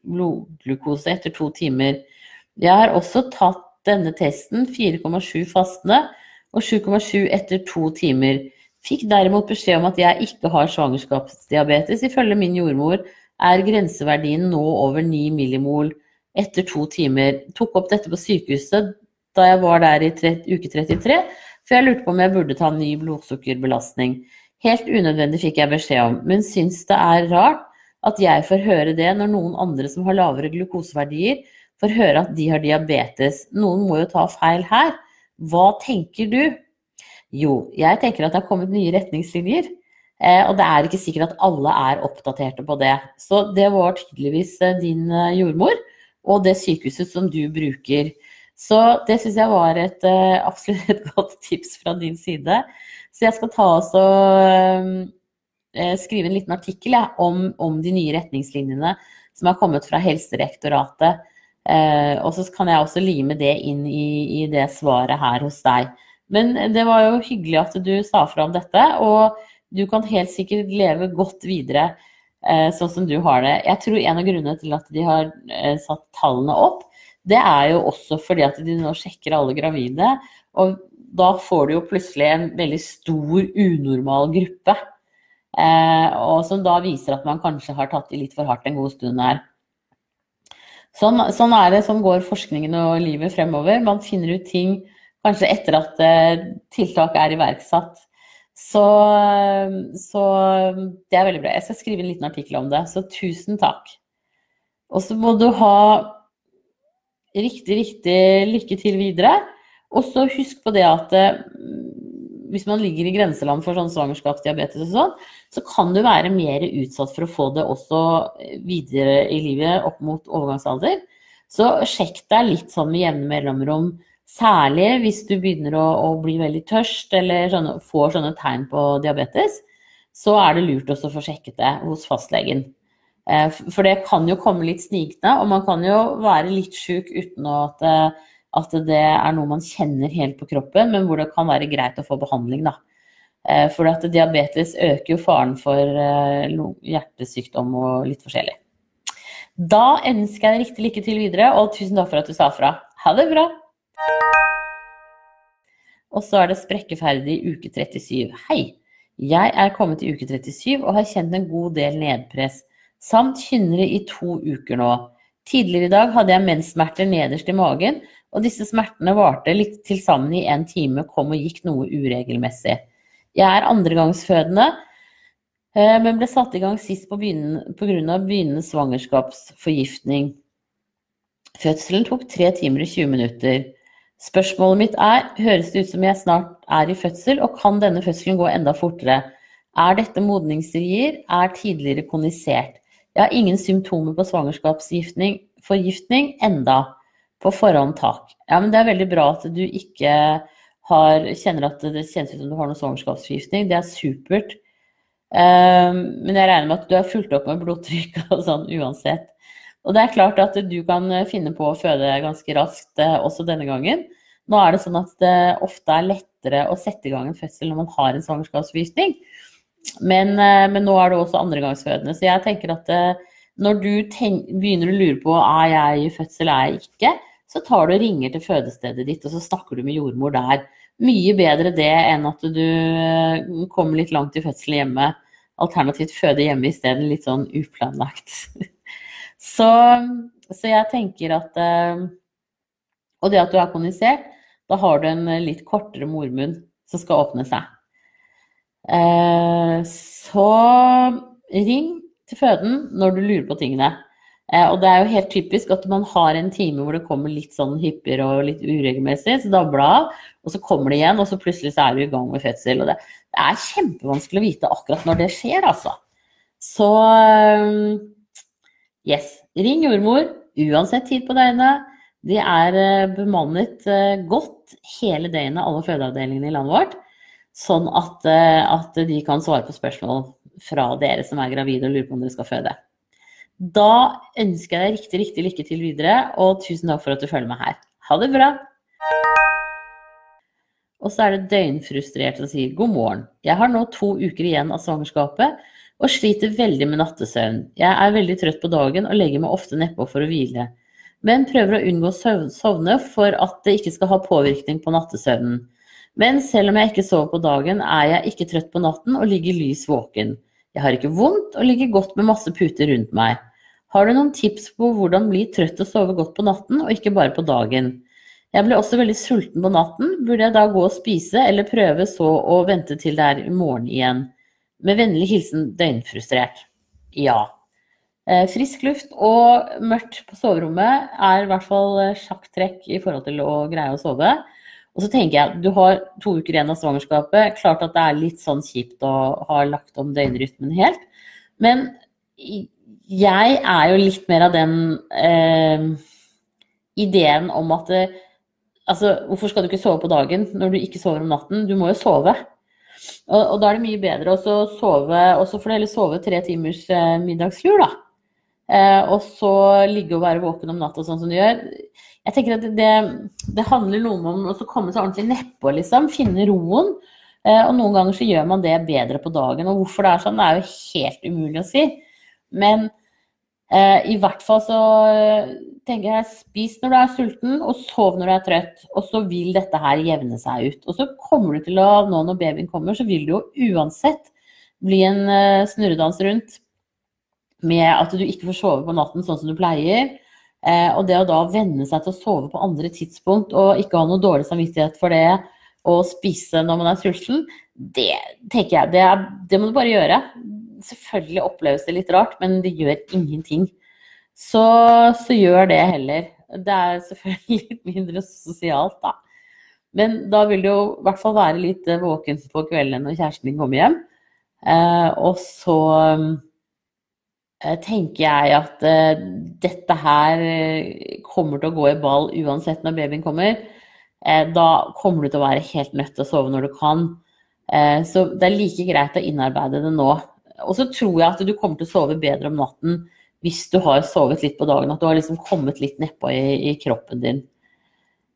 blodglukose etter to timer. Jeg har også tatt denne testen, 4,7 fastende og 7,7 etter to timer. Fikk derimot beskjed om at jeg ikke har svangerskapsdiabetes. Ifølge min jordmor er grenseverdien nå over 9 millimol etter to timer. Tok opp dette på sykehuset da jeg var der i uke 33, for jeg lurte på om jeg burde ta ny blodsukkerbelastning. Helt unødvendig fikk jeg beskjed om, men syns det er rart at jeg får høre det når noen andre som har lavere glukoseverdier, får høre at de har diabetes. Noen må jo ta feil her. Hva tenker du? Jo, jeg tenker at det har kommet nye retningslinjer. Eh, og det er ikke sikkert at alle er oppdaterte på det. Så det var tydeligvis eh, din eh, jordmor og det sykehuset som du bruker. Så det syns jeg var et absolutt et godt tips fra din side. Så jeg skal ta oss og skrive en liten artikkel ja, om, om, de nye retningslinjene som har kommet fra Helsedirektoratet. og så kan jeg også lime det inn i, i det svaret her hos deg. Men det var jo hyggelig at du sa fra om dette. og du kan helt sikkert leve godt videre eh, sånn som du har det. Jeg tror en av grunnene til at de har eh, satt tallene opp, det er jo også fordi at de nå sjekker alle gravide. Og da får du jo plutselig en veldig stor, unormal gruppe. Eh, og som da viser at man kanskje har tatt i litt for hardt en god stund her. Sånn, sånn er det, sånn går forskningen og livet fremover. Man finner ut ting kanskje etter at eh, tiltak er iverksatt. Så, så, det er veldig bra. Jeg skal skrive en liten artikkel om det, så tusen takk. Og så må du ha riktig, riktig lykke til videre. Og så husk på det at eh, hvis man ligger i grenseland for sånn svangerskapsdiabetes og sånn, så kan du være mer utsatt for å få det også videre i livet opp mot overgangsalder. Så sjekk deg litt sånn med jevne mellomrom Særlig hvis du begynner å, å bli veldig tørst eller sånne, får sånne tegn på diabetes, så er det lurt også å få sjekket det hos fastlegen. Eh, for det kan jo komme litt snikende, og man kan jo være litt sjuk uten at, eh, at, det er noe man kjenner helt på kroppen, men hvor det kan være greit å få behandling. Da. Eh, for at diabetes øker jo faren for hjertesykdom og litt forskjellig. Da ønsker jeg deg riktig lykke til videre, og tusen takk for at du sa fra. Ha det bra! Og så er det sprekkeferdig uke 37. Hei! Jeg er kommet til uke 37 og har kjent en god del nedpress, samt kynnere i to uker nå. Tidligere i dag hadde jeg menssmerter nederst i magen, og disse smertene varte litt til sammen i en time, kom og gikk noe uregelmessig. Jeg er andregangsfødende, eh, men ble satt i gang sist pga. begynnende svangerskapsforgiftning. Fødselen tok tre timer og 20 minutter. Spørsmålet mitt er, høres det ut som jeg snart er i fødsel, og kan denne fødselen gå enda fortere? Er dette modningsrier? Er tidligere konisert? Jeg har ingen symptomer på svangerskapsforgiftning enda. På forhånd, tak. Ja, men det er veldig bra at du ikke har, kjenner at det kjennes ut som du har noe svangerskapsforgiftning. Det er supert. Um, men jeg regner med at du har fulgt opp med blodtrykk og sånn uansett. Og det er klart at du kan eh, finne på å føde ganske raskt eh, også denne gangen. Nå er det sånn at det ofte er lettere å sette i gang en fødsel når man har en svangerskapsforgiftning. Men, eh, men, nå er det også andregangsfødende. Så jeg tenker at når du tenk, begynner å lure på er jeg i fødsel, er jeg ikke, så tar du og ringer til fødestedet ditt og så snakker du med jordmor der. Mye bedre det enn at du kommer litt langt i fødselen hjemme. Alternativt føde hjemme isteden. Litt sånn uplanlagt. Så, så jeg tenker at eh, Og det at du er kommunisert, da har du en litt kortere mormunn som skal åpne seg. Eh, så ring til føden når du lurer på tingene. Eh, og det er jo helt typisk at man har en time hvor det kommer litt sånn hyppigere og litt uregelmessig, så dabla av, og så kommer det igjen, og så plutselig så er du i gang med fødsel. Og det, det er kjempevanskelig å vite akkurat når det skjer, altså. Så Yes. Ring jordmor uansett tid på døgnet. De er eh, bemannet eh, godt hele døgnet, alle fødeavdelingene i landet vårt. Sånn at, eh, at, de kan svare på spørsmål fra dere som er gravide og lurer på om dere skal føde. Da ønsker jeg deg riktig, riktig lykke til videre, og tusen takk for at du følger meg her. Ha det bra! Og så er det døgnfrustrert og sier god morgen. Jeg har nå to uker igjen av svangerskapet og sliter veldig med nattesøvn. Jeg er veldig trøtt på dagen og legger meg ofte nedpå for å hvile. Men prøver å unngå å sovne for at det ikke skal ha påvirkning på nattesøvnen. Men selv om jeg ikke sover på dagen, er jeg ikke trøtt på natten og ligger lys våken. Jeg har ikke vondt og ligger godt med masse puter rundt meg. Har du noen tips på hvordan bli trøtt og sove godt på natten, og ikke bare på dagen? Jeg ble også veldig sulten på natten. Burde jeg da gå og spise, eller prøve så å vente til det er i morgen igjen? Med vennlig hilsen døgnfrustrert. Ja. Eh, frisk luft og mørkt på soverommet er i hvert fall sjakktrekk i forhold til å greie å sove. Og så tenker jeg, du har to uker igjen av svangerskapet. Klart at det er litt sånn kjipt å ha lagt om døgnrytmen helt. Men jeg er jo litt mer av den eh, ideen om at det, Altså, hvorfor skal du ikke sove på dagen når du ikke sover om natten? Du må jo sove. Og, og da er det mye bedre å sove også for det, du sove tre timers eh, middagslur, da. Eh, og så ligge og være våken om natta sånn som du gjør. Jeg tenker at det, det handler noe om å komme seg ordentlig nedpå, liksom. Finne roen. Eh, og noen ganger så gjør man det bedre på dagen. Og hvorfor det er sånn, det er jo helt umulig å si. Men Eh, I hvert fall så tenker jeg spis når du er sulten, og sov når du er trøtt. Og så vil dette her jevne seg ut. Og så kommer du til å, nå når babyen kommer, så vil det jo uansett bli en snurredans rundt med at du ikke får sove på natten sånn som du pleier. Eh, og det å da venne seg til å sove på andre tidspunkt og ikke ha noe dårlig samvittighet for det, og spise når man er sulten, det tenker jeg, det, er, det må du bare gjøre selvfølgelig oppleves det litt rart, men det gjør ingenting. Så, så gjør det heller. Det er selvfølgelig litt mindre sosialt, da. Men da vil du jo i hvert fall være litt våken på kvelden når kjæresten din kommer hjem. Eh, og så tenker jeg at eh, dette her eh, kommer til å gå i ball uansett når babyen kommer. Eh, da kommer du til å være helt nødt til å sove når du kan. Eh, så det er like greit å innarbeide det nå. Og så tror jeg at du kommer til å sove bedre om natten hvis du har sovet litt på dagen. At du har liksom kommet litt nedpå i, i kroppen din.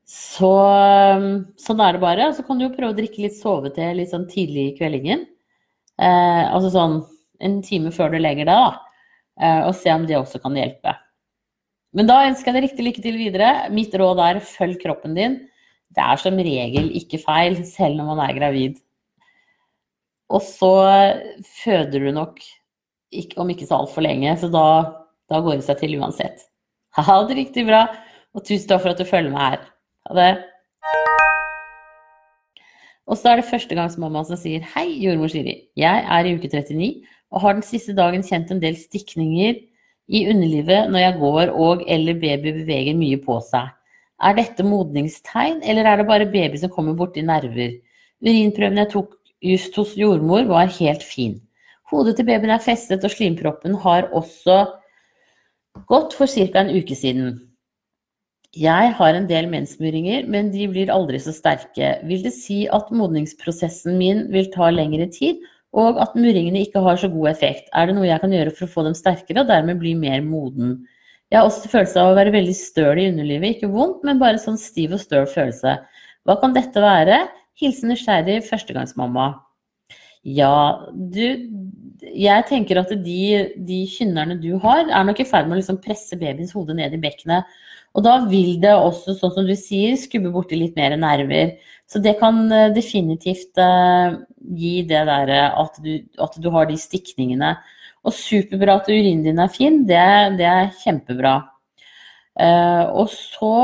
Så sånn er det bare. Så kan du jo prøve å drikke litt sovete litt sånn tidlig i kveldingen. Eh, altså sånn en time før du legger deg, da. Eh, og se om det også kan hjelpe. Men da ønsker jeg deg riktig lykke til videre. Mitt råd er følg kroppen din. Det er som regel ikke feil, selv når man er gravid. Og så føder du nok om ikke så altfor lenge, så da, da, går det seg til uansett. Ha det riktig bra, og tusen takk for at du følger med her. Ha det. Og så er det førstegangsmamma som sier Hei, jordmor Siri. Jeg er i uke 39 og har den siste dagen kjent en del stikninger i underlivet når jeg går og eller baby beveger mye på seg. Er dette modningstegn, eller er det bare baby som kommer borti nerver? Urinprøvene jeg tok just hos jordmor var helt fin. Hodet til babyen er festet, og slimproppen har også gått for ca. en uke siden. Jeg har en del mensmuringer, men de blir aldri så sterke. Vil det si at modningsprosessen min vil ta lengre tid, og at murringene ikke har så god effekt? Er det noe jeg kan gjøre for å få dem sterkere, og dermed bli mer moden? Jeg har også følelse av å være veldig støl i underlivet. Ikke vondt, men bare sånn stiv og støl følelse. Hva kan dette være? Hilsen nysgjerrig førstegangsmamma. Ja, du Jeg tenker at de, de kynnerne du har, er nok i ferd med å liksom presse babyens hode ned i bekkenet. Og da vil det også, sånn som du sier, skubbe borti litt mer nerver. Så det kan eh, definitivt uh, gi det derre at, at, du har de stikningene. Og superbra at urinen din er fin, det, det er kjempebra. Uh, og så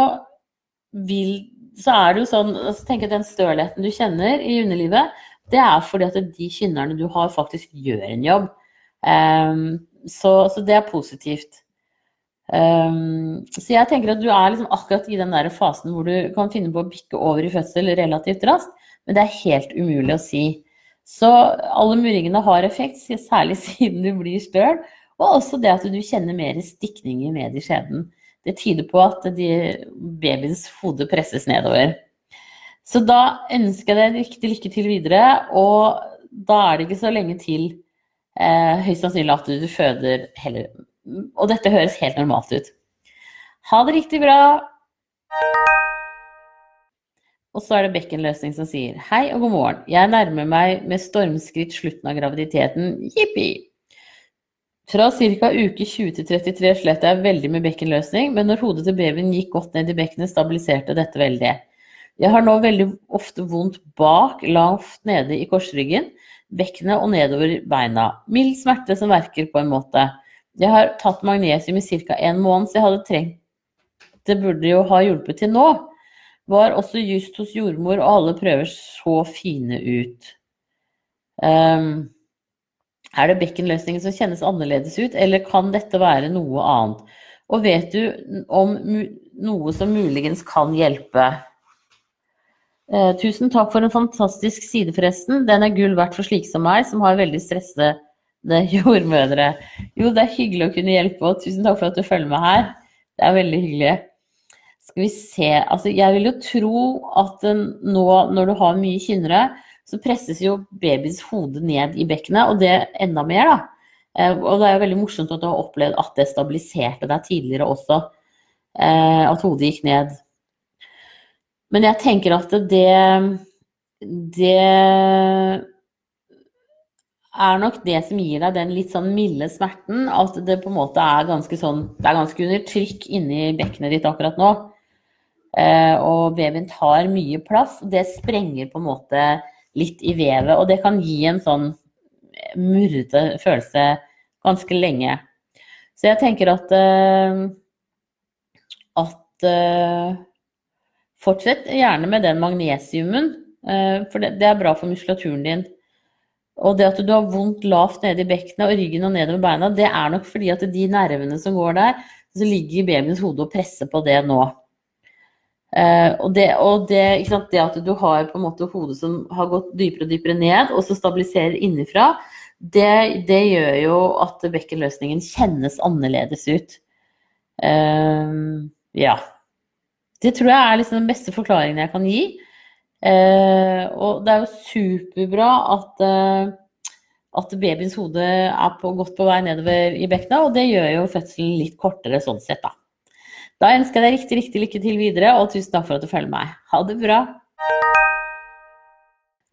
vil så er det jo sånn altså tenk at Den stølheten du kjenner i underlivet, det er fordi at de kynnerne du har, faktisk gjør en jobb. Um, så, så, det er positivt. Um, så jeg tenker at du er liksom akkurat i den der fasen hvor du kan finne på å bikke over i fødsel relativt raskt, men det er helt umulig å si. Så alle murringene har effekt, særlig siden du blir støl. Og også det at du kjenner mer stikninger ned i skjeden det tyder på at de, babyens hode presses nedover. Så da ønsker jeg deg riktig lykke til videre, og da er det ikke så lenge til eh, høyst sannsynlig at du føder heller. Og dette høres helt normalt ut. Ha det riktig bra! Og så er det bekkenløsning som sier hei og god morgen. Jeg nærmer meg med stormskritt slutten av graviditeten. Jippi! Fra ca. uke 20 til 33 slet jeg veldig med bekkenløsning, men når hodet til babyen gikk godt ned i bekkenet, stabiliserte dette veldig. Jeg har nå veldig ofte vondt bak, lavt nede i korsryggen, bekkenet og nedover beina. Mild smerte som verker på en måte. Jeg har tatt magnesium i ca. en måned, så jeg hadde trengt Det burde jo ha hjulpet til nå. Var også just hos jordmor, og alle prøver så fine ut. Um, er det bekkenløsningen som kjennes annerledes ut, eller kan dette være noe annet? Og vet du om noe som muligens kan hjelpe? Eh, tusen takk for en fantastisk side, forresten. Den er gull verdt for slike som meg, som har veldig stressede jordmødre. Jo, det er hyggelig å kunne hjelpe, og tusen takk for at du følger med her. Det er veldig hyggelig. Skal vi se Altså, jeg vil jo tro at nå når du har mye kynnere, så presses jo babyens hode ned i bekkenet, og det enda mer, da. Eh, og det er jo veldig morsomt at du har opplevd at det stabiliserte deg tidligere også. Eh, at hodet gikk ned. Men jeg tenker at det Det er nok det som gir deg den litt sånn milde smerten. At det på en måte er ganske sånn Det er ganske under trykk inni bekkenet ditt akkurat nå. Eh, og babyen tar mye plass. Det sprenger på en måte litt i vevet. Og det kan gi en sånn murrete følelse ganske lenge. Så jeg tenker at eh, at eh, Fortsett gjerne med den magnesiumen, uh, for det, det, er bra for muskulaturen din. Og det at du har vondt lavt nede i bekkenet og ryggen og nedover beina, det er nok fordi at de nervene som går der, så ligger babyens hode og presser på det nå. Uh, og, det, og det, det, at du har på en måte hodet som har gått dypere og dypere ned, og så stabiliserer innenfra, det, det gjør jo at bekkenløsningen kjennes annerledes ut. Uh, ja. Det tror jeg er liksom den beste forklaringen jeg kan gi. Uh, og det er jo superbra at, at babyens hode er på, godt på vei nedover i bekkenet, og det gjør jo fødselen litt kortere sånn sett, da. Da ønsker jeg deg riktig, riktig lykke til videre, og tusen takk for at du følger meg. Ha det bra.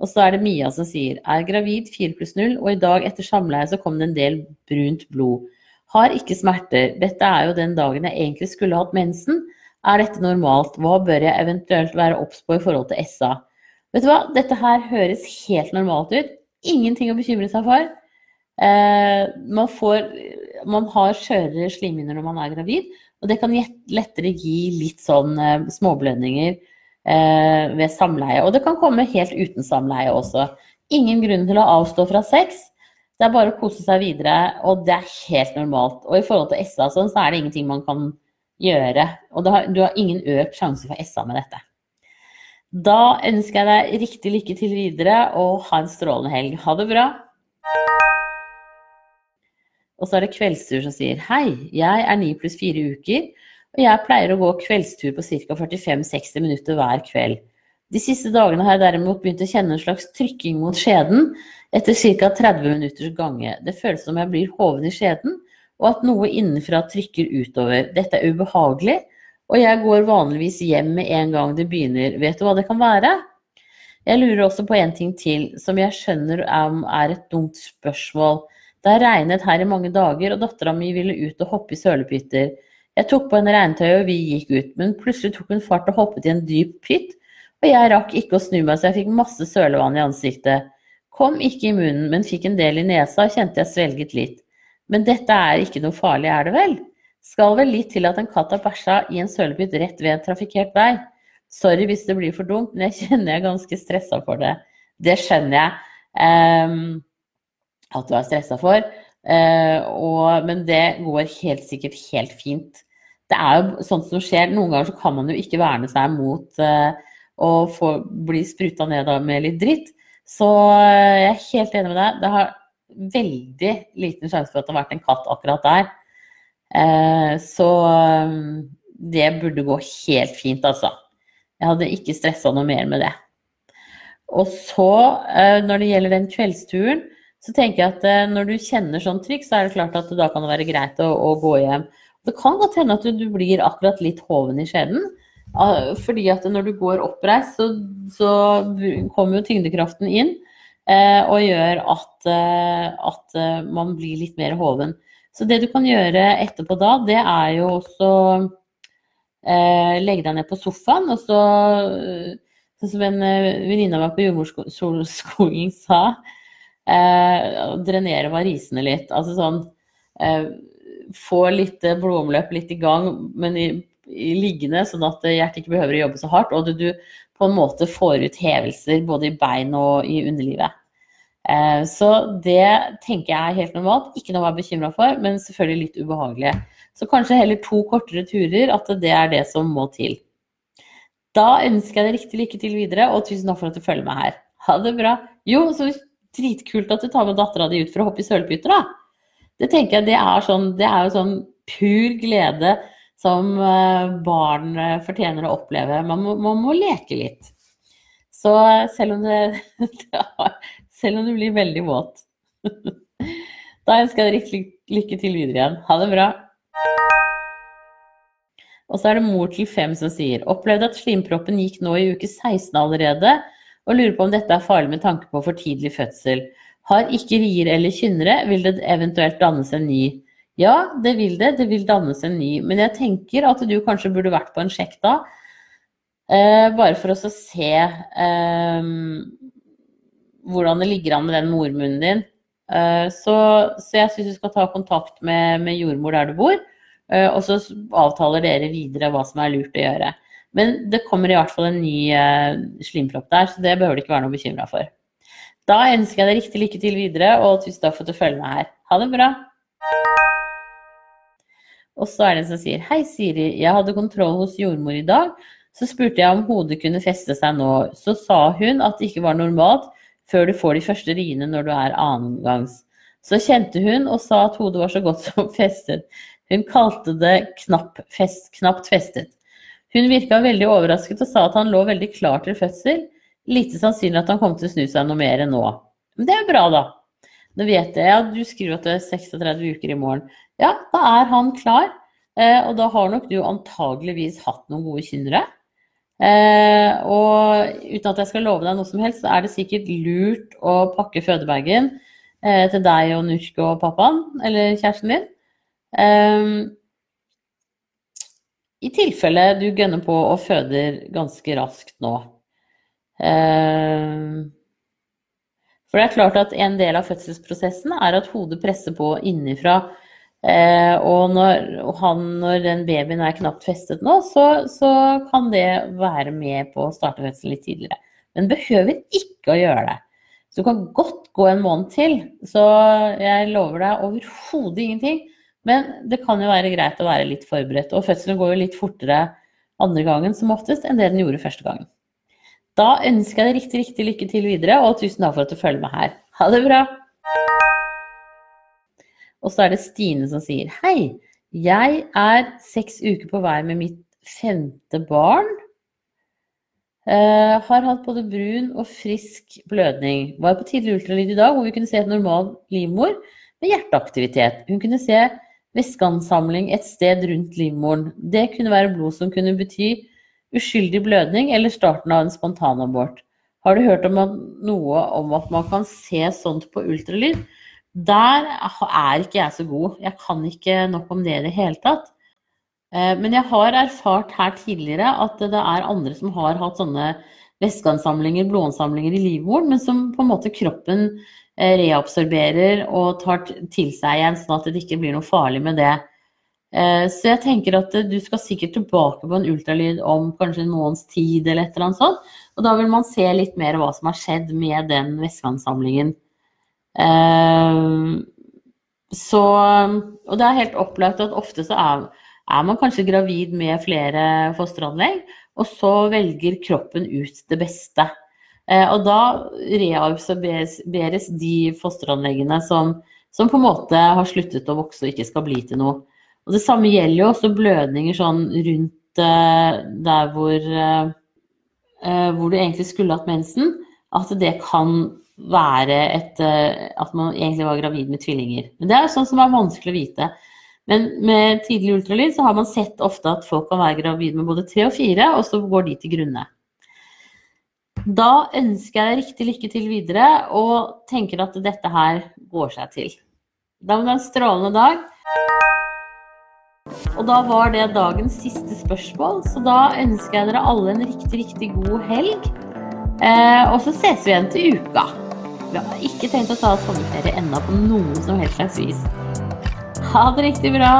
Og så er det Mia som sier er gravid 4 pluss 0, og i dag etter samleie så kom det en del brunt blod. Har ikke smerter. Dette er jo den dagen jeg egentlig skulle hatt mensen. Er dette normalt? Hva bør jeg eventuelt være obs på i forhold til SA? Vet du hva, dette her høres helt normalt ut. Ingenting å bekymre seg for. Eh, man, får, man har skjørere slimhinner når man er gravid. Og det kan lettere gi litt sånn eh, småblødninger eh, ved samleie. Og det kan komme helt uten samleie også. Ingen grunn til å avstå fra sex. Det er bare å kose seg videre, og det er helt normalt. Og i forhold til SA sånn, så er det ingenting man kan gjøre. Og har, du har ingen økt sjanse for SA med dette. Da ønsker jeg deg riktig lykke til videre, og ha en strålende helg. Ha det bra. Og så er det kveldstur som sier hei, jeg er 9 pluss 4 uker, og jeg pleier å gå kveldstur på ca. 45-60 minutter hver kveld. De siste dagene har jeg derimot begynt å kjenne en slags trykking mot skjeden etter ca. 30 minutters gange. Det føles som jeg blir hoven i skjeden, og at noe innenfra trykker utover. Dette er ubehagelig, og jeg går vanligvis hjem med en gang det begynner. Vet du hva det kan være? Jeg lurer også på en ting til, som jeg skjønner er et dumt spørsmål. Det har regnet her i mange dager, og dattera mi ville ut og hoppe i sølepytter. Jeg tok på en regntøy, og vi gikk ut, men plutselig tok hun fart og hoppet i en dyp pytt, og jeg rakk ikke å snu meg, så jeg fikk masse sølevann i ansiktet. Kom ikke i munnen, men fikk en del i nesa og kjente jeg svelget litt. Men dette er ikke noe farlig, er det vel? Skal vel litt til at en katt har bæsja i en sølepytt rett ved en trafikkert vei. Sorry hvis det blir for dumt, men jeg kjenner jeg er ganske stressa for det. Det skjønner jeg. Um, at du er stressa for. Uh, og, men det går helt sikkert helt fint. Det er jo sånt som skjer. Noen ganger så kan man jo ikke verne seg mot uh, å få, bli spruta ned med litt dritt. Så uh, jeg er helt enig med deg. Det har veldig liten sjanse for at det har vært en katt akkurat der. så det burde gå helt fint, altså. Jeg hadde ikke stressa noe mer med det. Og så, når det gjelder den kveldsturen, så tenker jeg at eh, når du kjenner sånn trykk, så er det klart at da kan det være greit å, å gå hjem. Det kan godt hende at du, blir akkurat litt hoven i skjeden. Fordi at når du går oppreist, så, så kommer jo tyngdekraften inn eh, og gjør at, eh, at, man blir litt mer hoven. Så det du kan gjøre etterpå da, det er jo også eh, legge deg ned på sofaen og så Sånn som en venninne av meg på jordmorskolen sa, eh, drenere varisene litt. Altså sånn eh, Få litt blodomløp litt i gang, men i, i liggende, sånn at hjertet ikke behøver å jobbe så hardt. Og du, du på en måte får ut hevelser både i bein og i underlivet. Eh, så det tenker jeg er helt normalt. Ikke noe å være bekymra for, men selvfølgelig litt ubehagelig. Så kanskje heller to kortere turer, at det er det som må til. Da ønsker jeg deg riktig lykke til videre, og tusen takk for at du følger meg her. Ha det bra. Jo, så dritkult at du tar med dattera di ut for å hoppe i sølepytter, da. Det tenker jeg det er, sånn, det er jo sånn pur glede som eh, barn eh, fortjener å oppleve. Man må, man må leke litt. Så selv om det, selv om det blir veldig våt. Da ønsker jeg deg lykke til videre igjen. Ha det bra. Og så er det mor til fem som sier opplevde at slimproppen gikk nå i uke 16 allerede og lurer på om dette er farlig med tanke på for tidlig fødsel. Har ikke rier eller kynnere, vil det eventuelt dannes en ny? Ja, det vil det. Det vil dannes en ny. Men jeg tenker at du kanskje burde vært på en sjekk da. Eh, bare for å se eh, hvordan det ligger an med den mormunnen din. Eh, så, så, jeg syns du skal ta kontakt med, med jordmor der du bor. Eh, og så avtaler dere videre hva som er lurt å gjøre. Men det kommer i hvert fall en ny uh, slimpropp der, så det behøver du ikke være noe bekymra for. Da ønsker jeg deg riktig lykke til videre, og tusen takk for at du følger meg her. Ha det bra. Og så er det en som sier Hei, Siri. Jeg hadde kontroll hos jordmor i dag. Så spurte jeg om hodet kunne feste seg nå. Så sa hun at det ikke var normalt før du får de første riene når du er annengangs. Så kjente hun og sa at hodet var så godt som festet. Hun kalte det knapp fest, knapt festet. Hun virka veldig overrasket og sa at han lå veldig klar til fødsel. Lite sannsynlig at han kom til å snu seg noe mer enn nå. Men det er jo bra, da. Nå vet jeg, at Du skriver at det er 36 uker i morgen. Ja, da er han klar. Eh, og da har nok du antageligvis hatt noen gode kynnere. Eh, og uten at jeg skal love deg noe som helst, så er det sikkert lurt å pakke fødebagen eh, til deg og Nurk og pappaen, eller kjæresten din. Um, I tilfelle du gønner på og føder ganske raskt nå. Um, for det er klart at en del av fødselsprosessen er at hodet presser på innenfra. Eh, og når, han, når, den babyen er knapt festet nå, så, så, kan det være med på å starte fødselen litt tidligere. Men behøver ikke å gjøre det. Så du kan godt gå en måned til. Så jeg lover deg overhodet ingenting. Men det kan jo være greit å være litt forberedt. Og fødselen går jo litt fortere andre gangen som oftest enn det den gjorde første gangen. Da ønsker jeg deg riktig, riktig lykke til videre, og tusen takk for at du følger med her. Ha det bra! Og så er det Stine som sier hei. Jeg er seks uker på vei med mitt femte barn. Uh, har hatt både brun og frisk blødning. Var på tidlig ultralyd i dag hvor vi kunne se et normal livmor med hjerteaktivitet. Hun kunne se væskeansamling et sted rundt livmoren. Det kunne være blod som kunne bety uskyldig blødning eller starten av en spontanabort. Har du hørt om noe om at man kan se sånt på ultralyd? Der er ikke jeg så god. Jeg kan ikke nok om det i det hele tatt. Eh, men jeg har erfart her tidligere at det er andre som har hatt sånne væskeansamlinger, blodansamlinger i livmoren, men som på en måte kroppen Eh, reabsorberer og tar til seg igjen, sånn at det ikke blir noe farlig med det. Eh, så jeg tenker at du skal sikkert tilbake på en ultralyd om kanskje en måneds tid eller et eller annet sånt. Og da vil man se litt mer hva som har skjedd med den væskeansamlingen. Eh, så Og det er helt opplagt at ofte så er, er man kanskje gravid med flere fosteranlegg, og så velger kroppen ut det beste. Eh, og da reabsorberes de fosteranleggene som, som, på en måte har sluttet å vokse og ikke skal bli til noe. Og Det samme gjelder jo også blødninger sånn rundt uh, der hvor, uh, hvor du egentlig skulle hatt mensen. At det kan være et uh, At man egentlig var gravid med tvillinger. Men det er jo sånn som er vanskelig å vite. Men med tidlig ultralyd så har man sett ofte at folk kan være gravide med både tre og fire, og så går de til grunne. Da ønsker jeg deg riktig lykke til videre, og tenker at dette her går seg til. Da må du ha en strålende dag. Og da var det dagens siste spørsmål, så da ønsker jeg dere alle en riktig, riktig god helg. Eh, og så ses vi igjen til uka. Vi har ikke tenkt å ta sommerferie ennå på noen som helst slags vis. Ha det riktig bra.